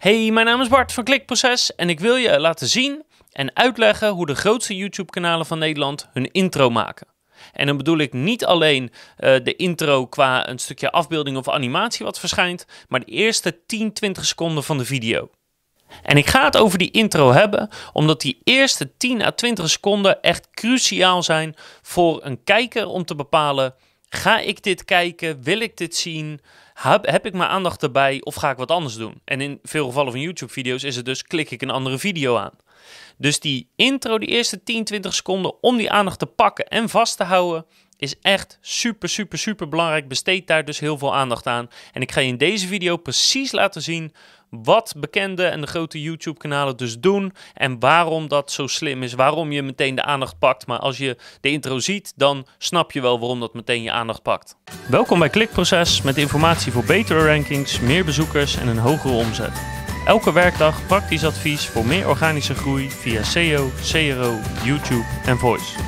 Hey, mijn naam is Bart van Klikproces en ik wil je laten zien en uitleggen hoe de grootste YouTube-kanalen van Nederland hun intro maken. En dan bedoel ik niet alleen eh, de intro qua een stukje afbeelding of animatie wat verschijnt, maar de eerste 10, 20 seconden van de video. En ik ga het over die intro hebben, omdat die eerste 10 à 20 seconden echt cruciaal zijn voor een kijker om te bepalen: ga ik dit kijken? Wil ik dit zien? Heb, heb ik mijn aandacht erbij of ga ik wat anders doen? En in veel gevallen van YouTube-video's is het dus klik ik een andere video aan. Dus die intro, die eerste 10, 20 seconden om die aandacht te pakken en vast te houden, is echt super, super, super belangrijk. Besteed daar dus heel veel aandacht aan. En ik ga je in deze video precies laten zien wat bekende en de grote YouTube-kanalen dus doen en waarom dat zo slim is, waarom je meteen de aandacht pakt. Maar als je de intro ziet, dan snap je wel waarom dat meteen je aandacht pakt. Welkom bij Klikproces met informatie voor betere rankings, meer bezoekers en een hogere omzet. Elke werkdag praktisch advies voor meer organische groei via SEO, CRO, YouTube en Voice.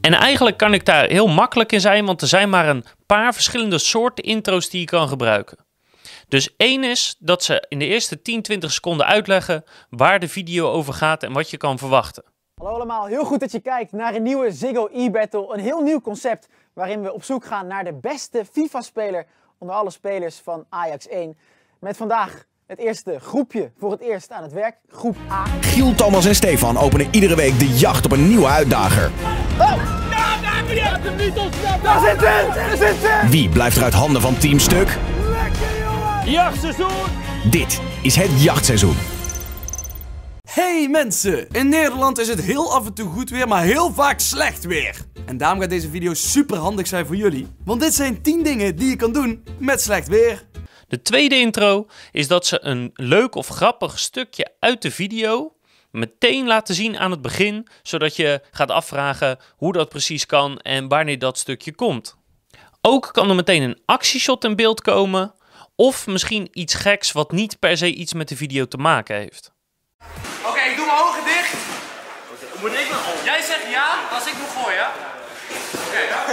En eigenlijk kan ik daar heel makkelijk in zijn, want er zijn maar een paar verschillende soorten intro's die je kan gebruiken. Dus één is dat ze in de eerste 10, 20 seconden uitleggen waar de video over gaat en wat je kan verwachten. Hallo allemaal, heel goed dat je kijkt naar een nieuwe Ziggo e-battle. Een heel nieuw concept waarin we op zoek gaan naar de beste FIFA-speler onder alle spelers van Ajax 1. Met vandaag het eerste groepje voor het eerst aan het werk, groep A. Giel, Thomas en Stefan openen iedere week de jacht op een nieuwe uitdager. Daar zit het! Daar zit het! Wie blijft er uit handen van Team Stuk? Jachtseizoen! Dit is het jachtseizoen. Hey mensen! In Nederland is het heel af en toe goed weer, maar heel vaak slecht weer. En daarom gaat deze video super handig zijn voor jullie. Want dit zijn 10 dingen die je kan doen met slecht weer. De tweede intro is dat ze een leuk of grappig stukje uit de video meteen laten zien aan het begin, zodat je gaat afvragen hoe dat precies kan en wanneer dat stukje komt. Ook kan er meteen een actieshot in beeld komen, of misschien iets geks wat niet per se iets met de video te maken heeft. Oké, ik doe mijn ogen dicht. Moet ik nog Jij zegt ja als ik moet gooien. Oké, ja.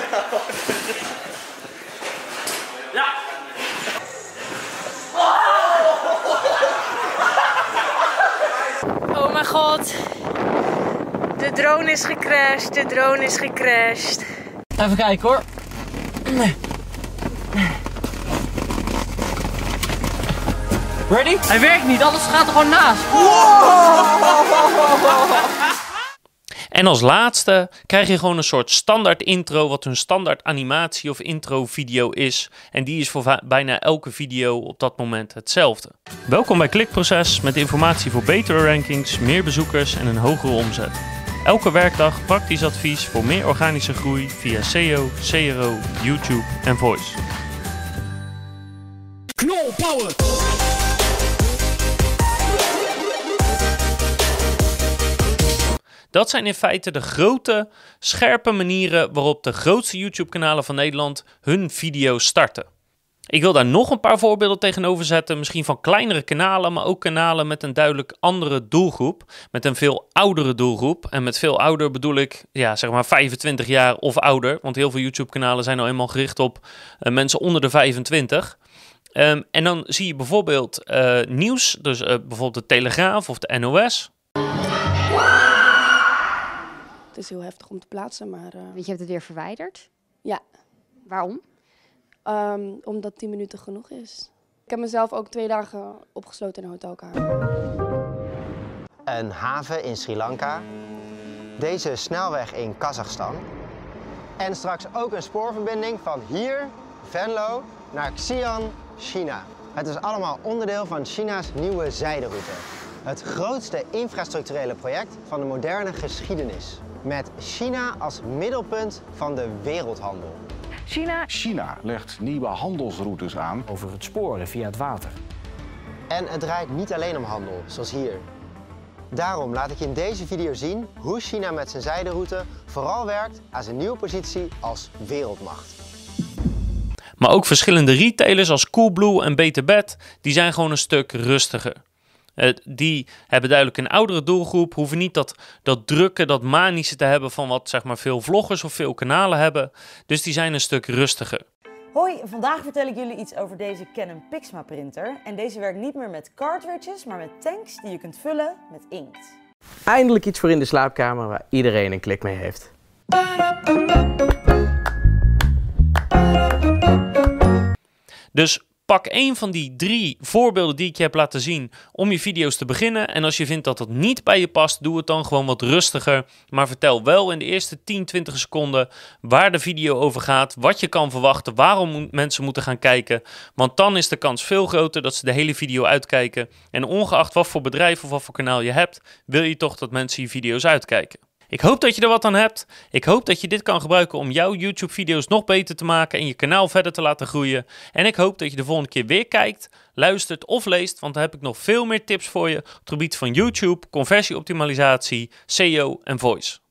Ja. Oh mijn god. De drone is gecrashed. De drone is gecrashed. Even kijken hoor. Ready? Hij werkt niet, alles gaat er gewoon naast. En als laatste krijg je gewoon een soort standaard intro, wat hun standaard animatie of intro video is. En die is voor bijna elke video op dat moment hetzelfde. Welkom bij Klikproces met informatie voor betere rankings, meer bezoekers en een hogere omzet. Elke werkdag praktisch advies voor meer organische groei via SEO, CRO, YouTube en Voice. Knol power! Dat zijn in feite de grote, scherpe manieren waarop de grootste YouTube-kanalen van Nederland hun video's starten. Ik wil daar nog een paar voorbeelden tegenover zetten, misschien van kleinere kanalen, maar ook kanalen met een duidelijk andere doelgroep, met een veel oudere doelgroep. En met veel ouder bedoel ik, ja, zeg maar 25 jaar of ouder, want heel veel YouTube-kanalen zijn nou eenmaal gericht op eh, mensen onder de 25. Ehm, en dan zie je bijvoorbeeld eh, nieuws, dus eh, bijvoorbeeld de Telegraaf of de NOS. Het is heel heftig om te plaatsen, maar eh, Want je hebt het weer verwijderd. ja, Waarom? ehm, omdat 10 minuten genoeg is. Ik heb mezelf ook twee dagen opgesloten in een hotelkamer. een haven in Sri Lanka, deze snelweg in Kazachstan en straks ook een spoorverbinding van hier, Venlo, naar Xi'an, China. Het is allemaal onderdeel van China's nieuwe zijderoute. Het grootste infrastructurele project van de moderne geschiedenis. Met China als middelpunt van de wereldhandel. China legt nieuwe handelsroutes aan. over het sporen via het water. En het draait niet alleen om handel, zoals hier. Daarom laat ik je in deze video zien hoe China met zijn zijderoute vooral werkt aan zijn nieuwe positie als wereldmacht. Maar ook verschillende retailers als Coolblue en Beter Bed, die zijn gewoon een stuk rustiger. Eh, die hebben duidelijk een oudere doelgroep, hoeven niet dat, dat drukke, dat manische te hebben van wat zeg maar veel vloggers of veel kanalen hebben. Dus die zijn een stuk rustiger. Hoi, vandaag vertel ik jullie iets over deze Canon Pixma printer. En deze werkt niet meer met cartridges, maar met tanks die je kunt vullen met inkt. Eindelijk iets voor in de slaapkamer waar iedereen een klik mee heeft. Dus pak één van die drie voorbeelden die ik je heb laten zien om je video's te beginnen. En als je vindt dat dat niet bij je past, doe het dan gewoon wat rustiger. Maar vertel wel in de eerste 10, 20 seconden waar de video over gaat, wat je kan verwachten, waarom mensen moeten gaan kijken. Want dan is de kans veel groter dat ze de hele video uitkijken. En ongeacht wat voor bedrijf of wat voor kanaal je hebt, wil je toch dat mensen je video's uitkijken. Ik hoop dat je er wat aan hebt. Ik hoop dat je dit kan gebruiken om jouw YouTube-video's nog beter te maken en je kanaal verder te laten groeien. En ik hoop dat je de volgende keer weer kijkt, luistert of leest, want dan heb ik nog veel meer tips voor je op het gebied van YouTube, conversieoptimalisatie, SEO en voice.